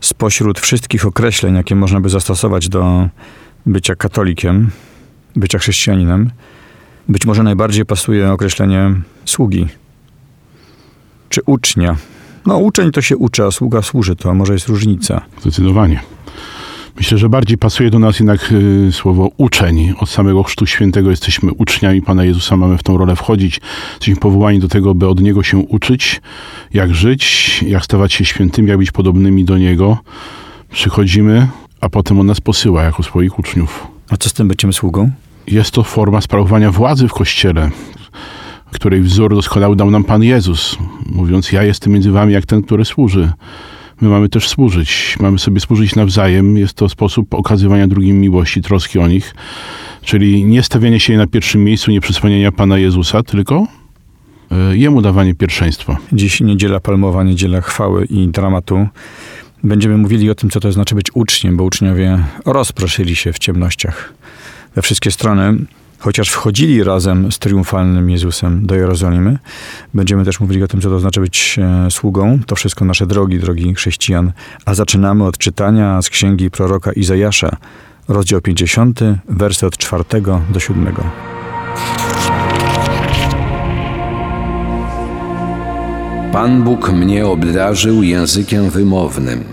Spośród wszystkich określeń, jakie można by zastosować do bycia katolikiem, bycia chrześcijaninem, być może najbardziej pasuje określenie sługi czy ucznia. No, uczeń to się uczy, a sługa służy, to może jest różnica. Zdecydowanie. Myślę, że bardziej pasuje do nas jednak y, słowo uczeń. Od samego Chrztu Świętego jesteśmy uczniami Pana Jezusa, mamy w tą rolę wchodzić. Jesteśmy powołani do tego, by od Niego się uczyć, jak żyć, jak stawać się świętymi, jak być podobnymi do Niego. Przychodzimy, a potem On nas posyła jako swoich uczniów. A co z tym byciem sługą? Jest to forma sprawowania władzy w Kościele, której wzór doskonały dał nam Pan Jezus, mówiąc, ja jestem między wami jak ten, który służy. My mamy też służyć, mamy sobie służyć nawzajem. Jest to sposób okazywania drugim miłości, troski o nich. Czyli nie stawianie się na pierwszym miejscu, nie przysłaniania Pana Jezusa, tylko e, Jemu dawanie pierwszeństwa. Dziś niedziela palmowa, niedziela chwały i dramatu. Będziemy mówili o tym, co to znaczy być uczniem, bo uczniowie rozproszyli się w ciemnościach we wszystkie strony. Chociaż wchodzili razem z triumfalnym Jezusem do Jerozolimy, będziemy też mówili o tym, co to znaczy być e, sługą. To wszystko nasze drogi, drogi chrześcijan. A zaczynamy od czytania z księgi proroka Izajasza, rozdział 50, wersy od 4 do 7. Pan Bóg mnie obdarzył językiem wymownym,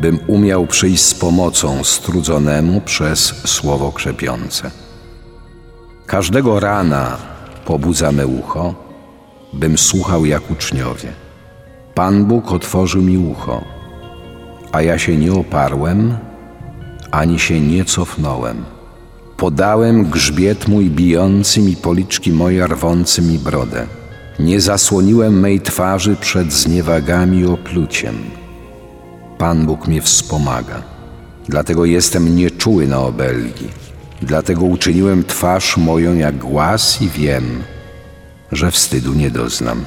bym umiał przyjść z pomocą strudzonemu przez słowo krzepiące. Każdego rana pobudza me ucho, bym słuchał jak uczniowie. Pan Bóg otworzył mi ucho, a ja się nie oparłem, ani się nie cofnąłem. Podałem grzbiet mój bijący mi policzki moje rwący mi brodę. Nie zasłoniłem mej twarzy przed zniewagami i opluciem. Pan Bóg mnie wspomaga, dlatego jestem nieczuły na obelgi. Dlatego uczyniłem twarz moją jak głaz i wiem, że wstydu nie doznam.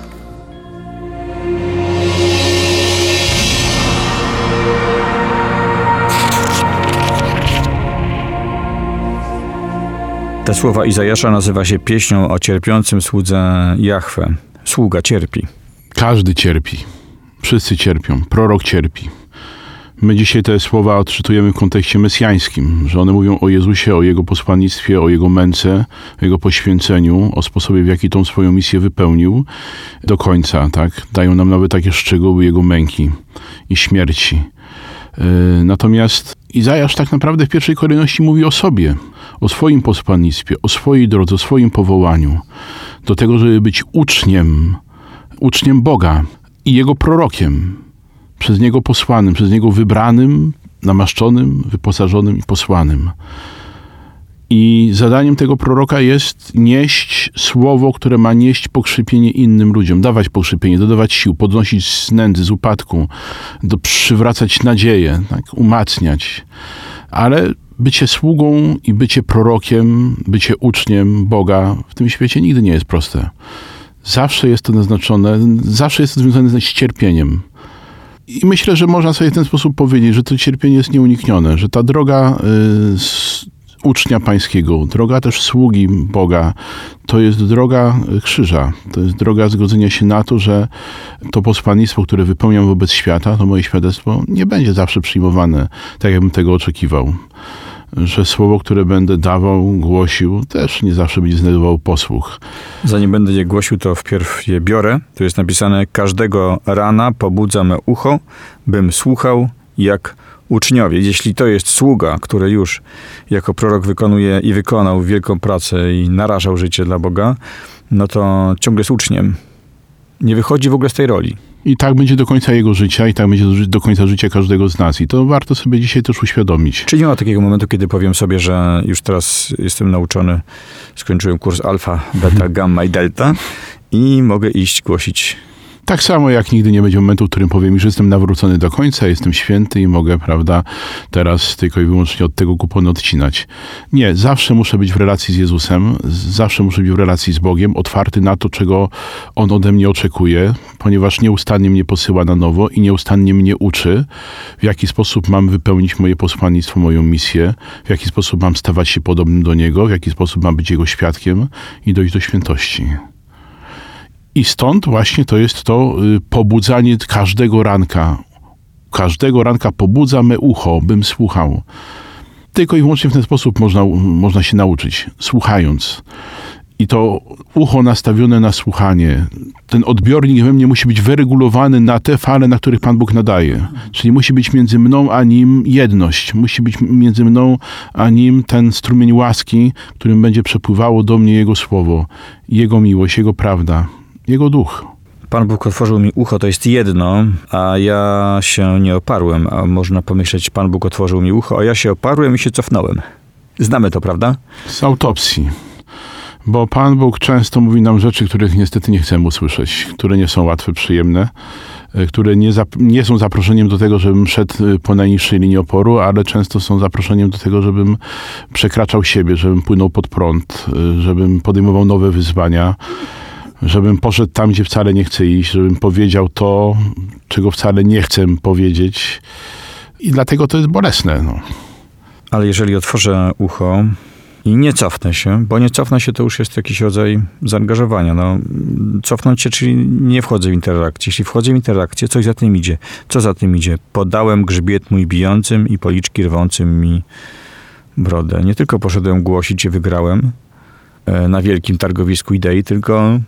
Te słowa Izajasza nazywa się pieśnią o cierpiącym słudze Jahwe. Sługa cierpi. Każdy cierpi. Wszyscy cierpią. Prorok cierpi. My dzisiaj te słowa odczytujemy w kontekście mesjańskim, że one mówią o Jezusie, o Jego posłannictwie, o Jego męce, o Jego poświęceniu, o sposobie, w jaki tą swoją misję wypełnił do końca, tak? Dają nam nawet takie szczegóły Jego męki i śmierci. Natomiast Izajasz tak naprawdę w pierwszej kolejności mówi o sobie, o swoim posłannictwie, o swojej drodze, o swoim powołaniu, do tego, żeby być uczniem, uczniem Boga i Jego prorokiem, przez Niego posłanym, przez Niego wybranym, namaszczonym, wyposażonym i posłanym. I zadaniem tego proroka jest nieść słowo, które ma nieść pokrzypienie innym ludziom, dawać pokrzypienie, dodawać sił, podnosić z nędzy, z upadku, do, przywracać nadzieję, tak, umacniać. Ale bycie sługą i bycie prorokiem, bycie uczniem Boga w tym świecie nigdy nie jest proste. Zawsze jest to naznaczone, zawsze jest to związane z cierpieniem. I myślę, że można sobie w ten sposób powiedzieć, że to cierpienie jest nieuniknione, że ta droga y, ucznia pańskiego, droga też sługi Boga, to jest droga krzyża. To jest droga zgodzenia się na to, że to posłannictwo, które wypełniam wobec świata, to moje świadectwo, nie będzie zawsze przyjmowane tak, jakbym tego oczekiwał że słowo, które będę dawał, głosił, też nie zawsze będzie znajdowało posłuch. Zanim będę je głosił, to wpierw je biorę. Tu jest napisane: Każdego rana pobudza me ucho, bym słuchał jak uczniowie. Jeśli to jest sługa, który już jako prorok wykonuje i wykonał wielką pracę i narażał życie dla Boga, no to ciągle jest uczniem. Nie wychodzi w ogóle z tej roli. I tak będzie do końca jego życia, i tak będzie do końca życia każdego z nas. I to warto sobie dzisiaj też uświadomić. Czy nie ma takiego momentu, kiedy powiem sobie, że już teraz jestem nauczony, skończyłem kurs alfa, beta, gamma i delta i mogę iść głosić Tak samo jak nigdy nie będzie momentu, w którym powiem, że jestem nawrócony do końca, jestem święty i mogę, prawda, teraz tylko i wyłącznie od tego kuponu odcinać. Nie, zawsze muszę być w relacji z Jezusem, zawsze muszę być w relacji z Bogiem, otwarty na to, czego On ode mnie oczekuje, ponieważ nieustannie mnie posyła na nowo i nieustannie mnie uczy, w jaki sposób mam wypełnić moje posłannictwo, moją misję, w jaki sposób mam stawać się podobnym do Niego, w jaki sposób mam być Jego świadkiem i dojść do świętości. I stąd właśnie to jest to y, pobudzanie każdego ranka. Każdego ranka pobudza me ucho, bym słuchał. Tylko i wyłącznie w ten sposób można, można się nauczyć, słuchając. I to ucho nastawione na słuchanie, ten odbiornik we mnie musi być wyregulowany na te fale, na których Pan Bóg nadaje. Czyli musi być między mną a nim jedność. Musi być między mną a nim ten strumień łaski, którym będzie przepływało do mnie Jego słowo, Jego miłość, Jego prawda, Jego duch. Pan Bóg otworzył mi ucho, to jest jedno, a ja się nie oparłem. A można pomyśleć, Pan Bóg otworzył mi ucho, a ja się oparłem i się cofnąłem. Znamy to, prawda? Z autopsji. Bo Pan Bóg często mówi nam rzeczy, których niestety nie chcemy usłyszeć, które nie są łatwe, przyjemne, e, które nie, nie są zaproszeniem do tego, żebym szedł e, po najniższej linii oporu, ale często są zaproszeniem do tego, żebym przekraczał siebie, żebym płynął pod prąd, e, żebym podejmował nowe wyzwania żebym poszedł tam, gdzie wcale nie chcę iść, żebym powiedział to, czego wcale nie chcę powiedzieć. I dlatego to jest bolesne. No. Ale jeżeli otworzę ucho i nie cofnę się, bo nie cofnę się, to już jest jakiś rodzaj zaangażowania. No, cofnąć się, czyli nie wchodzę w interakcję. Jeśli wchodzę w interakcję, coś za tym idzie. Co za tym idzie? Podałem grzbiet mój bijącym i policzki rwącym mi brodę. Nie tylko poszedłem głosić i wygrałem e, na wielkim targowisku idei, tylko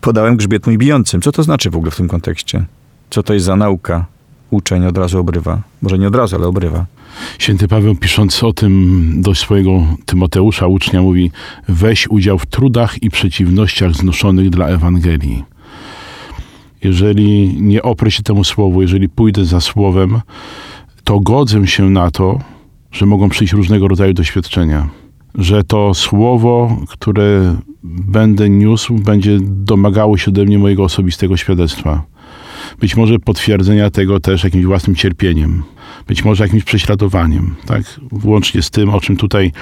podałem grzbiet mój bijącym. Co to znaczy w ogóle w tym kontekście? Co to jest za nauka? Uczeń od razu obrywa. Może nie od razu, ale obrywa. Święty Paweł pisząc o tym do swojego Tymoteusza, ucznia, mówi weź udział w trudach i przeciwnościach znoszonych dla Ewangelii. Jeżeli nie oprę się temu słowu, jeżeli pójdę za słowem, to godzę się na to, że mogą przyjść różnego rodzaju doświadczenia. Że to słowo, które będę niósł, będzie domagało się ode mnie mojego osobistego świadectwa. Być może potwierdzenia tego też jakimś własnym cierpieniem, być może jakimś prześladowaniem, tak? Włącznie z tym, o czym tutaj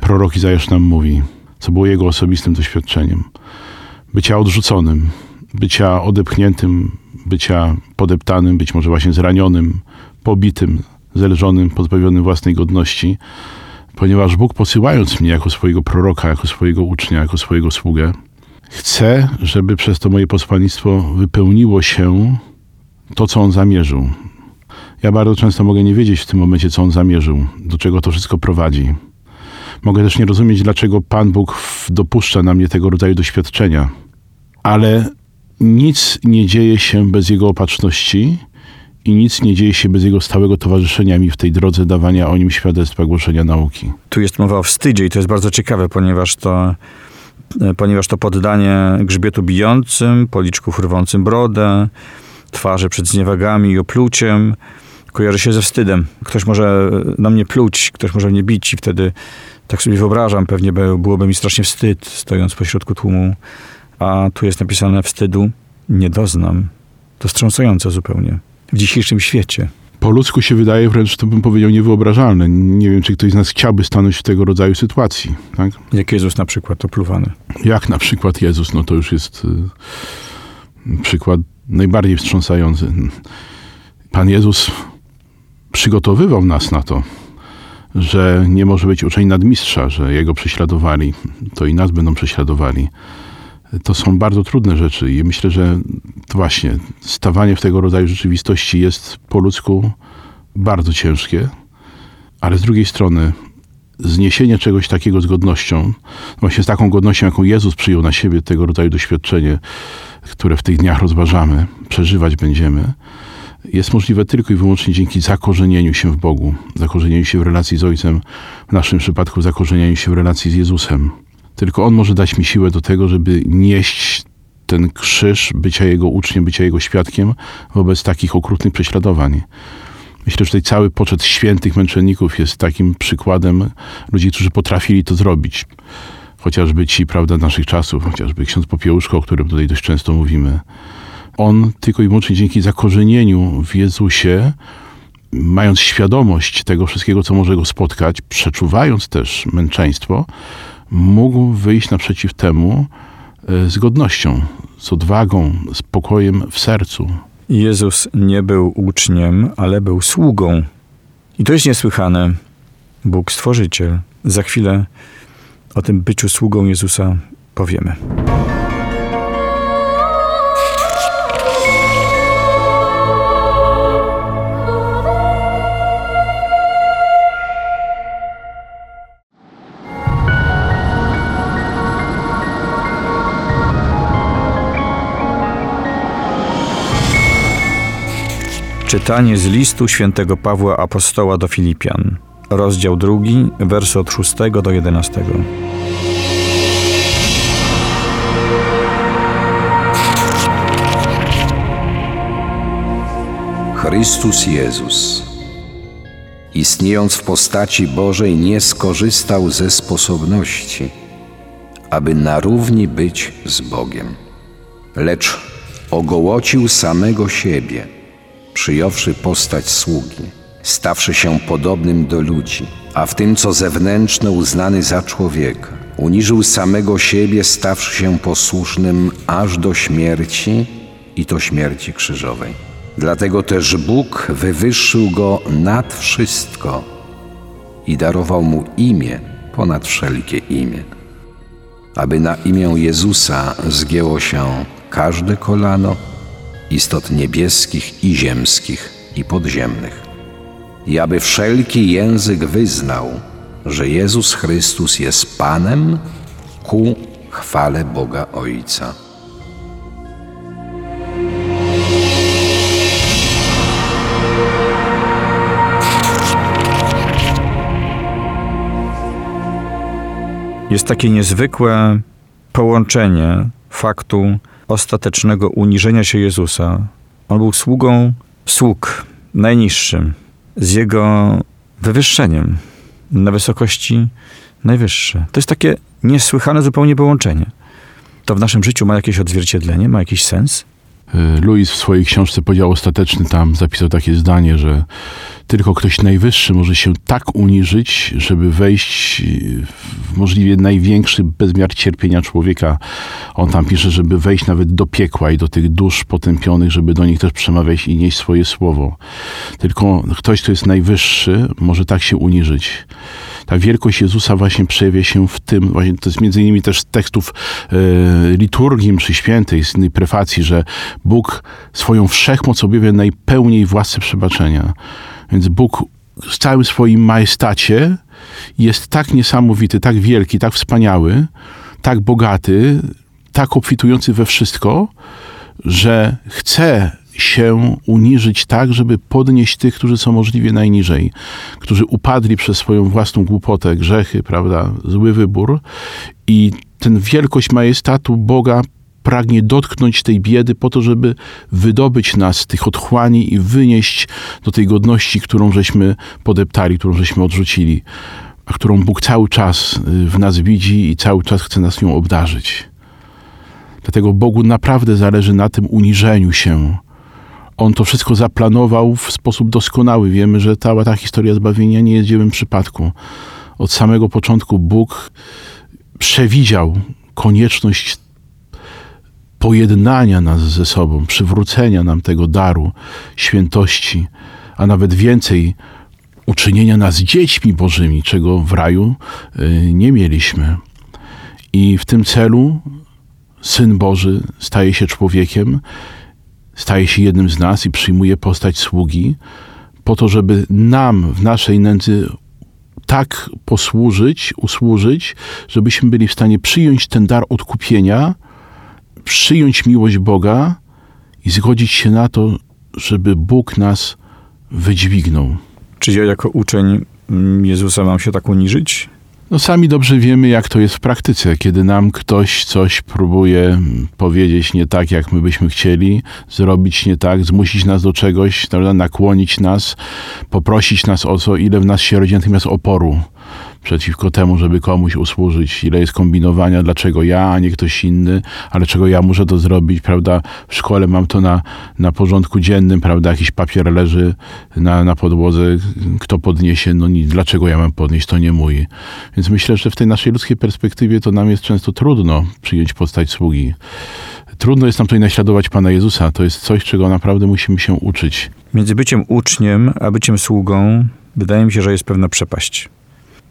prorok Izajasz nam mówi, co było jego osobistym doświadczeniem. Bycia odrzuconym, bycia odepchniętym, bycia podeptanym, być może właśnie zranionym, pobitym, zelżonym, pozbawionym własnej godności, ponieważ Bóg posyłając mnie jako swojego proroka, jako swojego ucznia, jako swojego sługę, chce, żeby przez to moje posłannictwo wypełniło się to, co On zamierzył. Ja bardzo często mogę nie wiedzieć w tym momencie, co On zamierzył, do czego to wszystko prowadzi. Mogę też nie rozumieć, dlaczego Pan Bóg dopuszcza na mnie tego rodzaju doświadczenia. Ale nic nie dzieje się bez Jego opatrzności i nic nie dzieje się bez jego stałego towarzyszenia mi w tej drodze dawania o nim świadectwa, głoszenia nauki. Tu jest mowa o wstydzie i to jest bardzo ciekawe, ponieważ to, e, ponieważ to poddanie grzbietu bijącym, policzków rwącym brodę, twarzy przed zniewagami i opluciem kojarzy się ze wstydem. Ktoś może na mnie pluć, ktoś może mnie bić i wtedy tak sobie wyobrażam, pewnie byłoby mi strasznie wstyd, stojąc pośrodku tłumu. A tu jest napisane wstydu nie doznam. To wstrząsające zupełnie w dzisiejszym świecie. Po ludzku się wydaje wręcz, to bym powiedział, niewyobrażalne. Nie wiem, czy ktoś z nas chciałby stanąć w tego rodzaju sytuacji. Tak? Jak Jezus na przykład opluwany. Jak na przykład Jezus, no to już jest y, przykład najbardziej wstrząsający. Pan Jezus przygotowywał nas na to, że nie może być uczeń nadmistrza, że Jego prześladowali, to i nas będą prześladowali to są bardzo trudne rzeczy i myślę, że właśnie stawanie w tego rodzaju rzeczywistości jest po ludzku bardzo ciężkie, ale z drugiej strony zniesienie czegoś takiego z godnością, właśnie z taką godnością, jaką Jezus przyjął na siebie tego rodzaju doświadczenie, które w tych dniach rozważamy, przeżywać będziemy, jest możliwe tylko i wyłącznie dzięki zakorzenieniu się w Bogu, zakorzenieniu się w relacji z Ojcem, w naszym przypadku zakorzenieniu się w relacji z Jezusem. Tylko On może dać mi siłę do tego, żeby nieść ten krzyż bycia Jego uczniem, bycia Jego świadkiem wobec takich okrutnych prześladowań. Myślę, że tutaj cały poczet świętych męczenników jest takim przykładem ludzi, którzy potrafili to zrobić. Chociażby ci, prawda, naszych czasów, chociażby ksiądz Popiełuszko, o którym tutaj dość często mówimy. on tylko i wyłącznie dzięki zakorzenieniu w Jezusie, mając świadomość tego wszystkiego, co może go spotkać, przeczuwając też męczeństwo, mógł wyjść naprzeciw temu e, z godnością, z odwagą, z pokojem w sercu. Jezus nie był uczniem, ale był sługą. I to jest niesłychane. Bóg Stworzyciel. Za chwilę o tym byciu sługą Jezusa powiemy. Czytanie z listu świętego Pawła Apostoła do Filipian, rozdział drugi, wersy od 6 do 11. Chrystus Jezus, istniejąc w postaci Bożej, nie skorzystał ze sposobności, aby na równi być z Bogiem, lecz ogołocił samego siebie, przyjąwszy postać sługi, stawszy się podobnym do ludzi, a w tym, co zewnętrzne, uznany za człowieka. Uniżył samego siebie, stawszy się posłusznym aż do śmierci i to śmierci krzyżowej. Dlatego też Bóg wywyższył go nad wszystko i darował mu imię ponad wszelkie imię, aby na imię Jezusa zgięło się każde kolano istot niebieskich i ziemskich i podziemnych, i aby wszelki język wyznał, że Jezus Chrystus jest Panem ku chwale Boga Ojca. Jest takie niezwykłe połączenie faktu ostatecznego uniżenia się Jezusa. On był sługą sług, najniższym, z jego wywyższeniem na wysokości najwyższe. To jest takie niesłychane zupełnie połączenie. To w naszym życiu ma jakieś odzwierciedlenie, ma jakiś sens? E, Louis w swojej książce Podział Ostateczny tam zapisał takie zdanie, że tylko ktoś najwyższy może się tak uniżyć, żeby wejść w możliwie największy bezmiar cierpienia człowieka. On tam pisze, żeby wejść nawet do piekła i do tych dusz potępionych, żeby do nich też przemawiać i nieść swoje słowo. Tylko ktoś, kto jest najwyższy, może tak się uniżyć. Ta wielkość Jezusa właśnie przejawia się w tym, właśnie to jest między innymi też z tekstów e, liturgii mszy świętej, z innej prefacji, że Bóg swoją wszechmoc objawia najpełniej w łasce przebaczenia. Więc Bóg w całym swoim majestacie jest tak niesamowity, tak wielki, tak wspaniały, tak bogaty, tak obfitujący we wszystko, że chce się uniżyć tak, żeby podnieść tych, którzy są możliwie najniżej, którzy upadli przez swoją własną głupotę, grzechy, prawda, zły wybór i ten wielkość majestatu Boga pragnie dotknąć tej biedy po to, żeby wydobyć nas z tych otchłani i wynieść do tej godności, którą żeśmy podeptali, którą żeśmy odrzucili, a którą Bóg cały czas y, w nas widzi i cały czas chce nas nią obdarzyć. Dlatego Bogu naprawdę zależy na tym uniżeniu się. On to wszystko zaplanował w sposób doskonały. Wiemy, że cała ta historia zbawienia nie jest dziełem przypadku. Od samego początku Bóg przewidział konieczność pojednania nas ze sobą, przywrócenia nam tego daru świętości, a nawet więcej uczynienia nas dziećmi Bożymi, czego w raju y, nie mieliśmy. I w tym celu Syn Boży staje się człowiekiem, staje się jednym z nas i przyjmuje postać sługi, po to, żeby nam w naszej nędzy tak posłużyć, usłużyć, żebyśmy byli w stanie przyjąć ten dar odkupienia, przyjąć miłość Boga i zgodzić się na to, żeby Bóg nas wydźwignął. Czy ja jako uczeń Jezusa mam się tak uniżyć? No sami dobrze wiemy, jak to jest w praktyce, kiedy nam ktoś coś próbuje powiedzieć nie tak, jak my byśmy chcieli, zrobić nie tak, zmusić nas do czegoś, nakłonić nas, poprosić nas o co, ile w nas się rodzi natychmiast oporu. Przeciwko temu, żeby komuś usłużyć, ile jest kombinowania, dlaczego ja, a nie ktoś inny, ale czego ja muszę to zrobić, prawda? W szkole mam to na, na porządku dziennym, prawda? Jakiś papier leży na, na podłodze, kto podniesie, no nic, dlaczego ja mam podnieść, to nie mój. Więc myślę, że w tej naszej ludzkiej perspektywie to nam jest często trudno przyjąć postać sługi. Trudno jest nam tutaj naśladować Pana Jezusa. To jest coś, czego naprawdę musimy się uczyć. Między byciem uczniem a byciem sługą wydaje mi się, że jest pewna przepaść.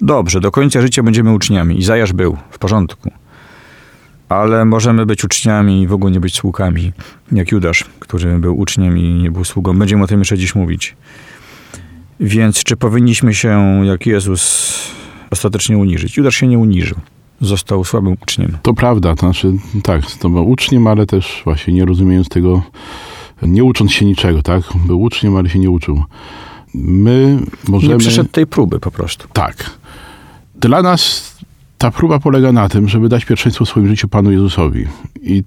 Dobrze, do końca życia będziemy uczniami. Izajasz był, w porządku. Ale możemy być uczniami i w ogóle nie być sługami. Jak Judasz, który był uczniem i nie był sługą. Będziemy o tym jeszcze dziś mówić. Więc czy powinniśmy się, jak Jezus, ostatecznie uniżyć? Judasz się nie uniżył. Został słabym uczniem. To prawda, to znaczy, tak, to był uczniem, ale też właśnie nie rozumiejąc tego, nie ucząc się niczego, tak? Był uczniem, ale się nie uczył. My możemy... Nie przyszedł tej próby po prostu. Tak. Dla nas ta próba polega na tym, żeby dać pierwszeństwo w swoim życiu Panu Jezusowi. I,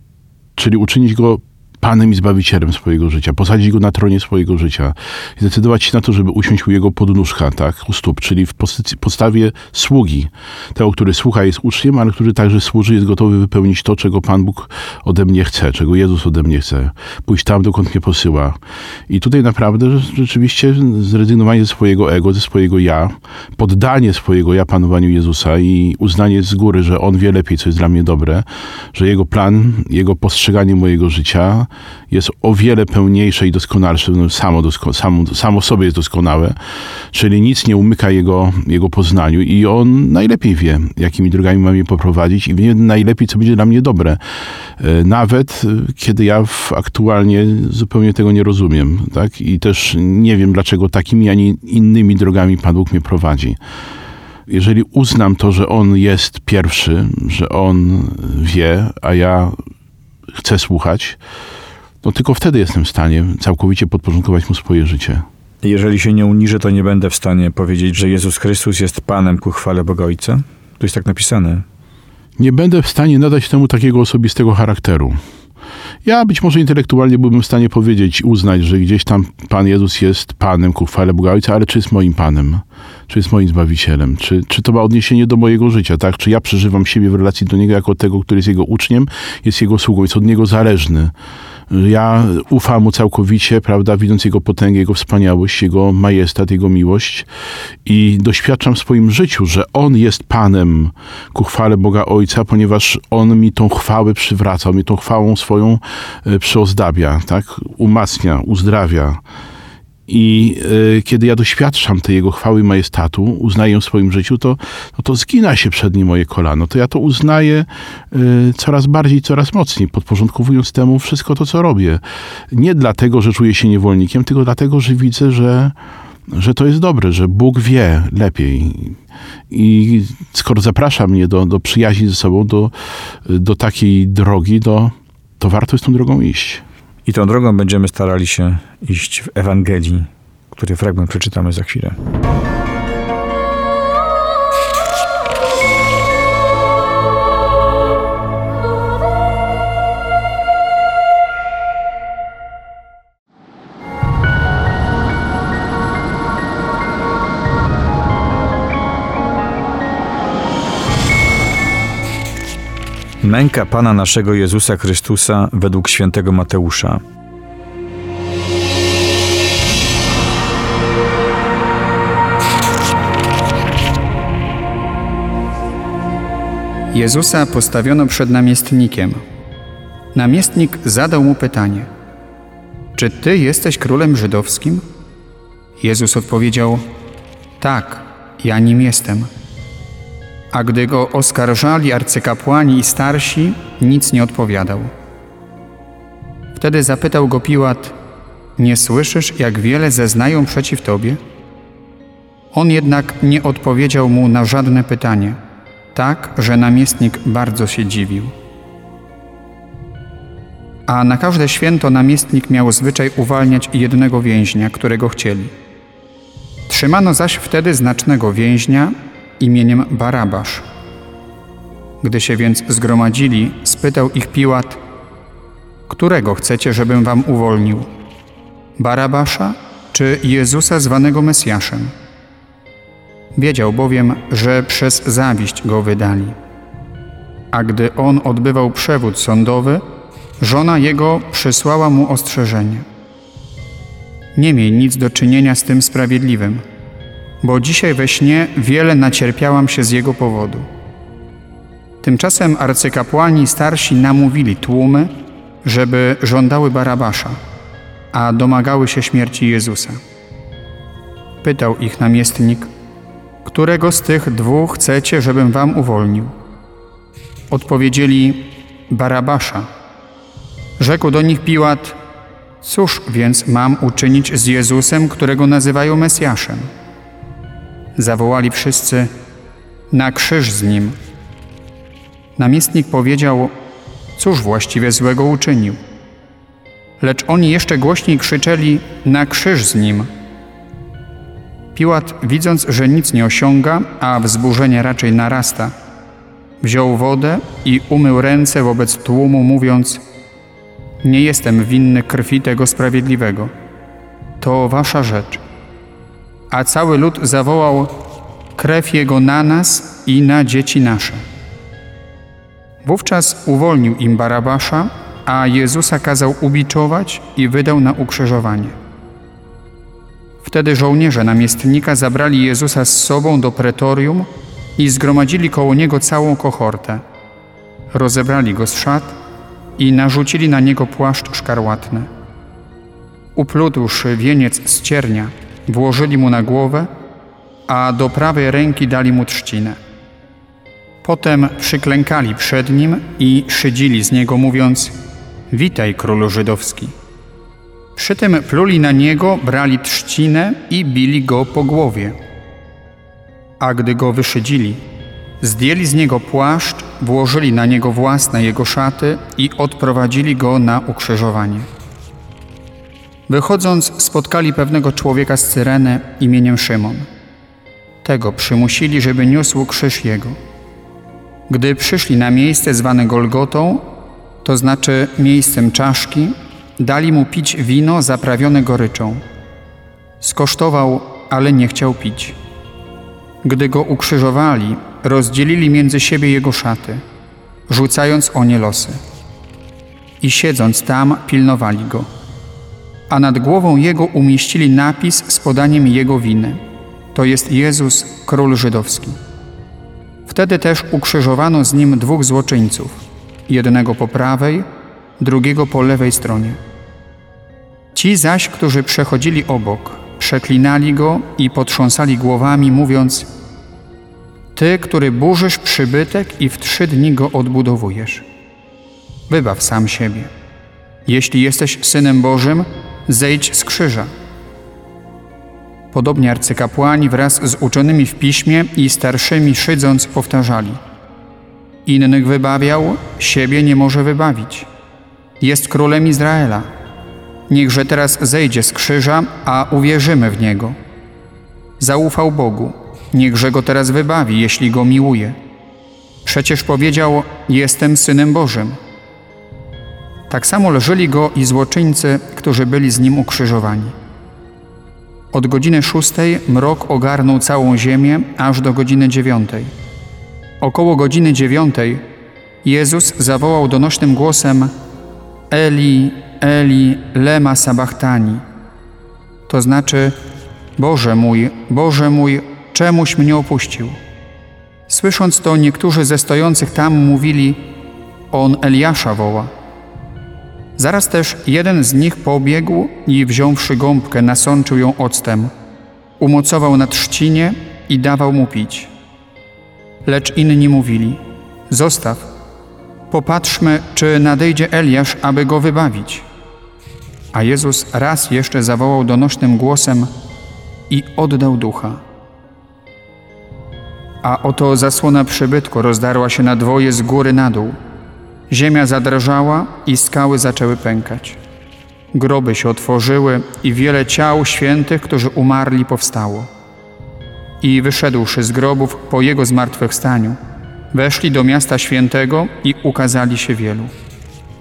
czyli uczynić Go Panem i Zbawicielem swojego życia, posadzić Go na tronie swojego życia i zdecydować się na to, żeby usiąść u Jego podnóżka, tak, u stóp, czyli w pozycji, postawie sługi. Tego, który słucha jest uczniem, ale który także służy, jest gotowy wypełnić to, czego Pan Bóg ode mnie chce, czego Jezus ode mnie chce. Pójść tam, dokąd mnie posyła. I tutaj naprawdę rzeczywiście zrezygnowanie ze swojego ego, ze swojego ja, poddanie swojego ja panowaniu Jezusa i uznanie z góry, że On wie lepiej, co jest dla mnie dobre, że Jego plan, Jego postrzeganie mojego życia jest o wiele pełniejsze i doskonalsze, no samo, dosko, samo, samo sobie jest doskonałe, czyli nic nie umyka jego, jego poznaniu i on najlepiej wie, jakimi drogami mam je poprowadzić i wie najlepiej, co będzie dla mnie dobre. E, nawet e, kiedy ja aktualnie zupełnie tego nie rozumiem, tak? I też nie wiem, dlaczego takimi, a nie innymi drogami Pan Bóg mnie prowadzi jeżeli uznam to, że on jest pierwszy, że on wie, a ja chcę słuchać, no tylko wtedy jestem w stanie całkowicie podporządkować mu swoje życie. Jeżeli się nie uniżę, to nie będę w stanie powiedzieć, że Jezus Chrystus jest Panem ku chwale Boga Ojca? To jest tak napisane. Nie będę w stanie nadać temu takiego osobistego charakteru. Ja być może intelektualnie byłbym w stanie powiedzieć, uznać, że gdzieś tam Pan Jezus jest Panem ku chwale Boga Ojca, ale czy jest moim Panem? Czy jest moim Zbawicielem? Czy, czy to ma odniesienie do mojego życia, tak? Czy ja przeżywam siebie w relacji do Niego jako tego, który jest Jego uczniem, jest Jego sługą, jest od Niego zależny? Ja ufam mu całkowicie, prawda, widząc jego potęgę, jego wspaniałość, jego majestat, jego miłość i doświadczam w swoim życiu, że on jest Panem ku chwale Boga Ojca, ponieważ on mi tą chwałę przywraca, on mi tą chwałą swoją e, przyozdabia, tak, umacnia, uzdrawia. I y, kiedy ja doświadczam tej Jego chwały i majestatu, uznaję w swoim życiu, to, no to zgina się przed Nim moje kolano. To ja to uznaję y, coraz bardziej, coraz mocniej, podporządkowując temu wszystko to, co robię. Nie dlatego, że czuję się niewolnikiem, tylko dlatego, że widzę, że, że to jest dobre, że Bóg wie lepiej. I skoro zaprasza mnie do, do przyjaźni ze sobą, do, do takiej drogi, to, to warto jest tą drogą iść. I tą drogą będziemy starali się iść w Ewangelii, który fragment przeczytamy za chwilę. Męka Pana naszego Jezusa Chrystusa według świętego Mateusza. Jezusa postawiono przed namiestnikiem. Namiestnik zadał mu pytanie: Czy ty jesteś królem żydowskim? Jezus odpowiedział: Tak, ja nim jestem. A gdy go oskarżali arcykapłani i starsi, nic nie odpowiadał. Wtedy zapytał go Piłat: Nie słyszysz, jak wiele zeznają przeciw tobie? On jednak nie odpowiedział mu na żadne pytanie, tak, że namiestnik bardzo się dziwił. A na każde święto namiestnik miał zwyczaj uwalniać jednego więźnia, którego chcieli. Trzymano zaś wtedy znacznego więźnia, imieniem Barabasz. Gdy się więc zgromadzili, spytał ich Piłat, którego chcecie, żebym wam uwolnił? Barabasza czy Jezusa zwanego Mesjaszem? Wiedział bowiem, że przez zawiść go wydali. A gdy on odbywał przewód sądowy, żona jego przysłała mu ostrzeżenie. Nie miej nic do czynienia z tym sprawiedliwym, bo dzisiaj we śnie wiele nacierpiałam się z jego powodu. Tymczasem arcykapłani starsi namówili tłumy, żeby żądały Barabasza, a domagały się śmierci Jezusa. Pytał ich namiestnik, którego z tych dwóch chcecie, żebym wam uwolnił? Odpowiedzieli Barabasza. Rzekł do nich Piłat, cóż więc mam uczynić z Jezusem, którego nazywają Mesjaszem? Zawołali wszyscy, na krzyż z nim. Namiestnik powiedział, cóż właściwie złego uczynił? Lecz oni jeszcze głośniej krzyczeli, na krzyż z nim. Piłat, widząc, że nic nie osiąga, a wzburzenie raczej narasta, wziął wodę i umył ręce wobec tłumu, mówiąc: Nie jestem winny krwi tego sprawiedliwego. To wasza rzecz. A cały lud zawołał: Krew jego na nas i na dzieci nasze. Wówczas uwolnił im Barabasza, a Jezusa kazał ubiczować i wydał na ukrzyżowanie. Wtedy żołnierze namiestnika zabrali Jezusa z sobą do pretorium i zgromadzili koło niego całą kohortę. Rozebrali go z szat i narzucili na niego płaszcz szkarłatny. Uplótłszy wieniec z ciernia, włożyli mu na głowę, a do prawej ręki dali mu trzcinę. Potem przyklękali przed nim i szydzili z niego, mówiąc: Witaj, królu żydowski. Przy tym pluli na niego, brali trzcinę i bili go po głowie. A gdy go wyszydzili, zdjęli z niego płaszcz, włożyli na niego własne jego szaty i odprowadzili go na ukrzyżowanie. Wychodząc, spotkali pewnego człowieka z Cyreny imieniem Szymon. Tego przymusili, żeby niósł krzyż jego. Gdy przyszli na miejsce zwane Golgotą, to znaczy miejscem czaszki, dali mu pić wino zaprawione goryczą. Skosztował, ale nie chciał pić. Gdy go ukrzyżowali, rozdzielili między siebie jego szaty, rzucając o nie losy. I siedząc tam, pilnowali go. A nad głową jego umieścili napis z podaniem jego winy. To jest Jezus, król żydowski. Wtedy też ukrzyżowano z nim dwóch złoczyńców, jednego po prawej, drugiego po lewej stronie. Ci zaś, którzy przechodzili obok, przeklinali go i potrząsali głowami, mówiąc: Ty, który burzysz przybytek i w trzy dni go odbudowujesz. Wybaw sam siebie. Jeśli jesteś synem Bożym, zejdź z krzyża. Podobnie arcykapłani wraz z uczonymi w piśmie i starszymi szydząc powtarzali: Innych wybawiał, siebie nie może wybawić. Jest królem Izraela. Niechże teraz zejdzie z krzyża, a uwierzymy w niego. Zaufał Bogu, niechże go teraz wybawi, jeśli go miłuje. Przecież powiedział: Jestem synem Bożym. Tak samo leżeli go i złoczyńcy, którzy byli z nim ukrzyżowani. Od godziny szóstej mrok ogarnął całą ziemię aż do godziny dziewiątej. Około godziny dziewiątej Jezus zawołał donośnym głosem Eli, Eli, lema sabachtani. To znaczy, Boże mój, Boże mój, czemuś mnie opuścił? Słysząc to, niektórzy ze stojących tam mówili, on Eliasza woła. Zaraz też jeden z nich pobiegł i wziąwszy gąbkę, nasączył ją octem, umocował na trzcinie i dawał mu pić. Lecz inni mówili, zostaw, popatrzmy, czy nadejdzie Eliasz, aby go wybawić. A Jezus raz jeszcze zawołał donośnym głosem i oddał ducha. A oto zasłona przybytku rozdarła się na dwoje z góry na dół. Ziemia zadrżała i skały zaczęły pękać. Groby się otworzyły i wiele ciał świętych, którzy umarli, powstało. I wyszedłszy z grobów po jego zmartwychwstaniu, weszli do miasta świętego i ukazali się wielu.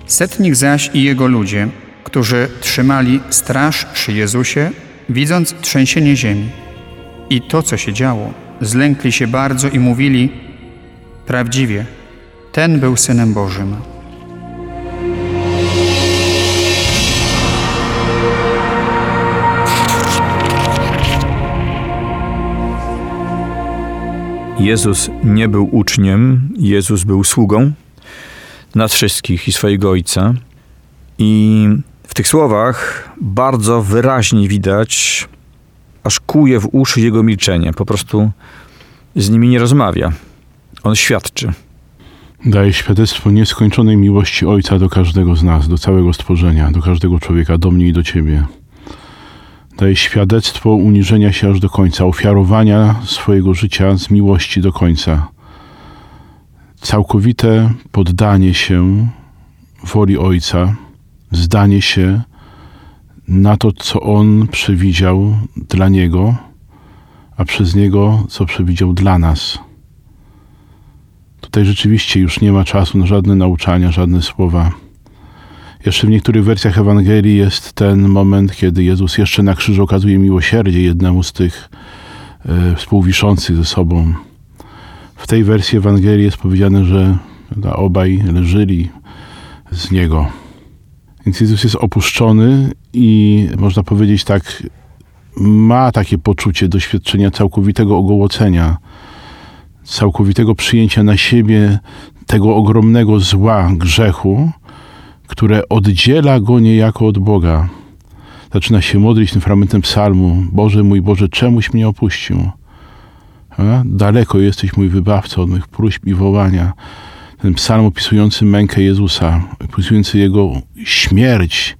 Setnik zaś i jego ludzie, którzy trzymali straż przy Jezusie, widząc trzęsienie ziemi i to, co się działo, zlękli się bardzo i mówili: Prawdziwie, ten był synem Bożym. Jezus nie był uczniem, Jezus był sługą nas wszystkich i swojego Ojca. I w tych słowach bardzo wyraźnie widać, aż kuje w uszy jego milczenie. Po prostu z nimi nie rozmawia. On świadczy. Daje świadectwo nieskończonej miłości Ojca do każdego z nas, do całego stworzenia, do każdego człowieka, do mnie i do Ciebie. Daje świadectwo uniżenia się aż do końca, ofiarowania swojego życia z miłości do końca. Całkowite poddanie się woli Ojca, zdanie się na to, co On przewidział dla Niego, a przez Niego, co przewidział dla nas. Tutaj rzeczywiście już nie ma czasu na żadne nauczania, żadne słowa. Jeszcze w niektórych wersjach Ewangelii jest ten moment, kiedy Jezus jeszcze na krzyżu okazuje miłosierdzie jednemu z tych e, współwiszących ze sobą. W tej wersji Ewangelii jest powiedziane, że obaj leżeli z Niego. Więc Jezus jest opuszczony i można powiedzieć tak, ma takie poczucie doświadczenia całkowitego ogołocenia, całkowitego przyjęcia na siebie tego ogromnego zła, grzechu, które oddziela go niejako od Boga. Zaczyna się modlić tym fragmentem psalmu. Boże mój Boże, czemuś mnie opuścił? A? Daleko jesteś mój wybawca od mych próśb i wołania. Ten psalm opisujący mękę Jezusa, opisujący Jego śmierć,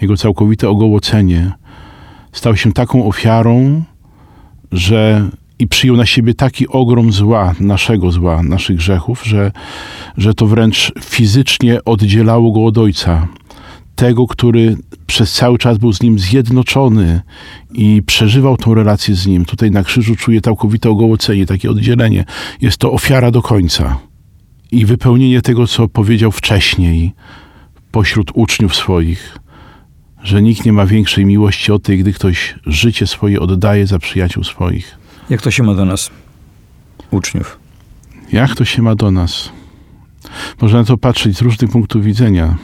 Jego całkowite ogołocenie, stał się taką ofiarą, że i przyjął na siebie taki ogrom zła, naszego zła, naszych grzechów, że, że to wręcz fizycznie oddzielało go od Ojca. Tego, który przez cały czas był z nim zjednoczony i przeżywał tą relację z nim. Tutaj na krzyżu czuje całkowite ogołocenie, takie oddzielenie. Jest to ofiara do końca. I wypełnienie tego, co powiedział wcześniej pośród uczniów swoich, że nikt nie ma większej miłości od tej, gdy ktoś życie swoje oddaje za przyjaciół swoich. Jak to się ma do nas, uczniów? Jak to się ma do nas? Można na to patrzeć z różnych punktów widzenia.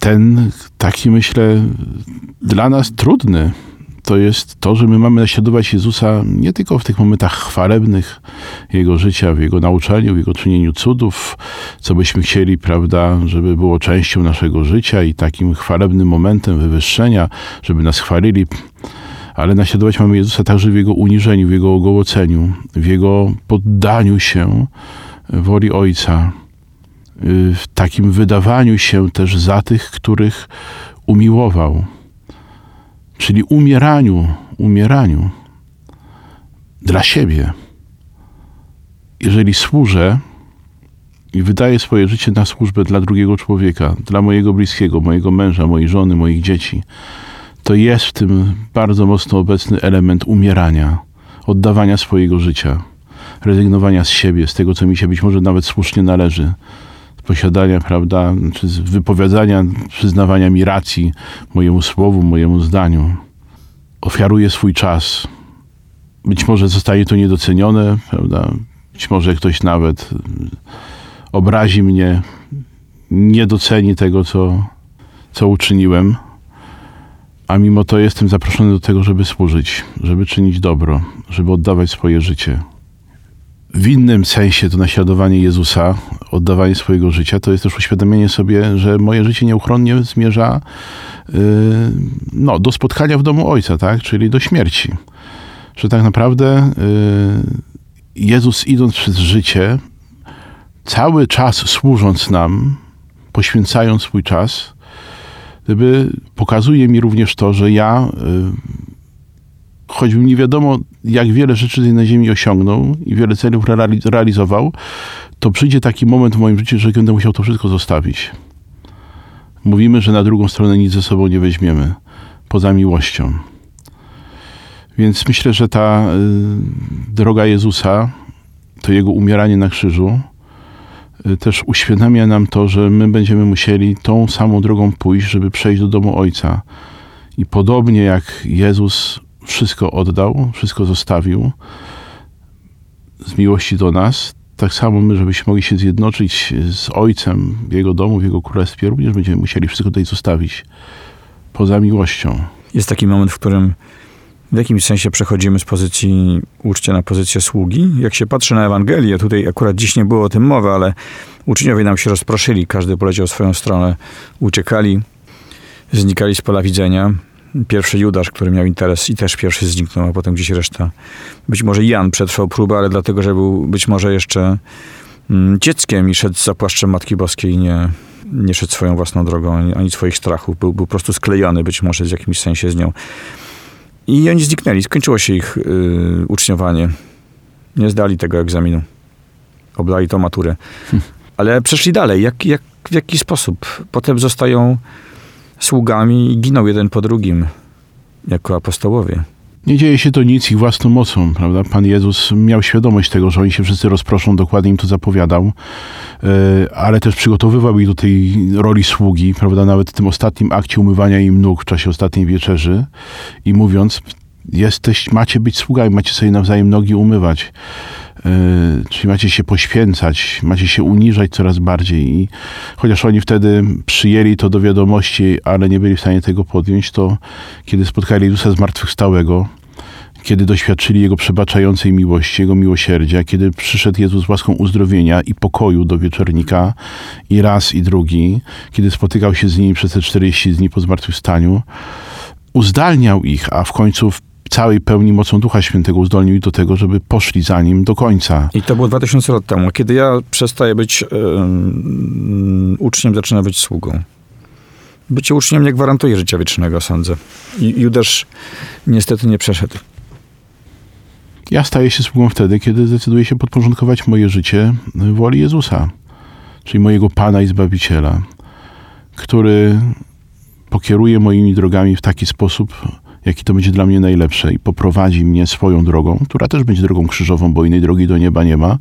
Ten, taki myślę, dla nas trudny, to jest to, że my mamy naśladować Jezusa nie tylko w tych momentach chwalebnych Jego życia, w Jego nauczaniu, w Jego czynieniu cudów, co byśmy chcieli, prawda, żeby było częścią naszego życia i takim chwalebnym momentem wywyższenia, żeby nas chwalili, ale naśladować mamy Jezusa także w Jego uniżeniu, w Jego ogołoceniu, w Jego poddaniu się woli Ojca, w takim wydawaniu się też za tych, których umiłował, czyli umieraniu, umieraniu dla siebie. Jeżeli służę i wydaję swoje życie na służbę dla drugiego człowieka, dla mojego bliskiego, mojego męża, mojej żony, moich dzieci, to jest w tym bardzo mocno obecny element umierania, oddawania swojego życia, rezygnowania z siebie, z tego, co mi się być może nawet słusznie należy, posiadania, prawda, czy z wypowiadania, przyznawania mi racji mojemu słowu, mojemu zdaniu. Ofiaruję swój czas. Być może zostanie to niedocenione, prawda? Być może ktoś nawet obrazi mnie, nie doceni tego, co, co uczyniłem a mimo to jestem zaproszony do tego, żeby służyć, żeby czynić dobro, żeby oddawać swoje życie. W innym sensie to naśladowanie Jezusa, oddawanie swojego życia, to jest też uświadomienie sobie, że moje życie nieuchronnie zmierza yy, no, do spotkania w domu Ojca, tak? czyli do śmierci. Że tak naprawdę yy, Jezus idąc przez życie, cały czas służąc nam, poświęcając swój czas, gdyby pokazuje mi również to, że ja, y, choćbym nie wiadomo, jak wiele rzeczy na ziemi osiągnął i wiele celów realizował, to przyjdzie taki moment w moim życiu, że będę musiał to wszystko zostawić. Mówimy, że na drugą stronę nic ze sobą nie weźmiemy, poza miłością. Więc myślę, że ta y, droga Jezusa, to jego umieranie na krzyżu, też uświadamia nam to, że my będziemy musieli tą samą drogą pójść, żeby przejść do domu Ojca. I podobnie jak Jezus wszystko oddał, wszystko zostawił, z miłości do nas, tak samo my, żebyśmy mogli się zjednoczyć z Ojcem w Jego domu, w Jego Królestwie, również będziemy musieli wszystko tutaj zostawić poza miłością. Jest taki moment, w którym w jakimś sensie przechodzimy z pozycji uczcia na pozycję sługi. Jak się patrzy na Ewangelię, tutaj akurat dziś nie było o tym mowy, ale uczniowie nam się rozproszyli, każdy poleciał swoją stronę, uciekali, znikali z pola widzenia. Pierwszy Judasz, który miał interes i też pierwszy zniknął, a potem gdzieś reszta. Być może Jan przetrwał próbę, ale dlatego, że był być może jeszcze mm, dzieckiem i szedł za płaszczem Matki Boskiej nie, nie szedł swoją własną drogą, ani, ani swoich strachów. Był, był po prostu sklejony być może w jakimś sensie z nią. I oni zniknęli. Skończyło się ich y, uczniowanie. Nie zdali tego egzaminu. Oblali to maturę. Ale przeszli dalej. Jak, jak, w jaki sposób? Potem zostają sługami i giną jeden po drugim jako apostołowie. Nie dzieje się to nic ich własną mocą, prawda? Pan Jezus miał świadomość tego, że oni się wszyscy rozproszą, dokładnie im to zapowiadał, e, ale też przygotowywał ich do tej roli sługi, prawda? Nawet w tym ostatnim akcie umywania im nóg w czasie ostatniej wieczerzy i mówiąc, jesteś, macie być sługami, macie sobie nawzajem nogi umywać. E, czyli macie się poświęcać, macie się uniżać coraz bardziej. I chociaż oni wtedy przyjęli to do wiadomości, ale nie byli w stanie tego podjąć, to kiedy spotkali Jezusa zmartwychwstałego, kiedy doświadczyli Jego przebaczającej miłości, Jego miłosierdzia, kiedy przyszedł Jezus z łaską uzdrowienia i pokoju do wieczornika i raz i drugi, kiedy spotykał się z nimi przez te 40 dni po zmartwychwstaniu, uzdalniał ich, a w końcu całej pełni mocą Ducha Świętego uzdolnił ich do tego, żeby poszli za nim do końca. I to było 2000 lat temu. Kiedy ja przestaję być yy, uczniem, zaczyna być sługą. Bycie uczniem nie gwarantuje życia wiecznego, sądzę. I Judasz niestety nie przeszedł. Ja staję się sługą wtedy, kiedy zdecyduję się podporządkować moje życie woli Jezusa, czyli mojego Pana i Zbawiciela, który pokieruje moimi drogami w taki sposób, jaki to będzie dla mnie najlepsze i poprowadzi mnie swoją drogą, która też będzie drogą krzyżową, bo innej drogi do nieba nie ma,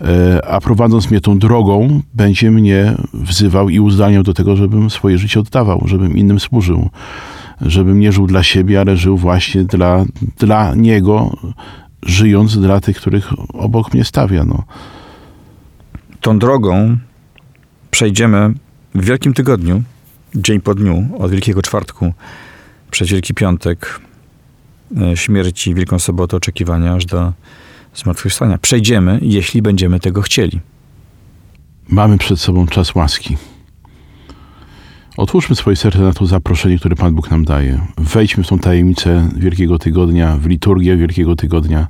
e, a prowadząc mnie tą drogą, będzie mnie wzywał i uzdalniał do tego, żebym swoje życie oddawał, żebym innym służył, żebym nie żył dla siebie, ale żył właśnie dla, dla Niego, żyjąc dla tych, których obok mnie stawia. No. Tą drogą przejdziemy w Wielkim Tygodniu, dzień po dniu, od Wielkiego Czwartku przez Wielki Piątek, e, śmierci, Wielką Sobotę, oczekiwania aż do zmartwychwstania. Przejdziemy, jeśli będziemy tego chcieli. Mamy przed sobą czas łaski. Otwórzmy swoje serce na to zaproszenie, które Pan Bóg nam daje. Wejdźmy w tą tajemnicę Wielkiego Tygodnia, w liturgię Wielkiego Tygodnia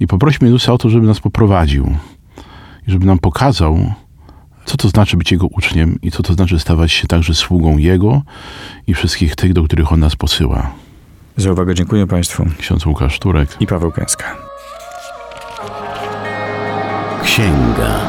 i poprośmy Jezusa o to, żeby nas poprowadził i żeby nam pokazał, co to znaczy być Jego uczniem i co to znaczy stawać się także sługą Jego i wszystkich tych, do których On nas posyła. Za uwagę dziękuję Państwu. Ksiądz Łukasz Turek i Paweł Kęska. Księga.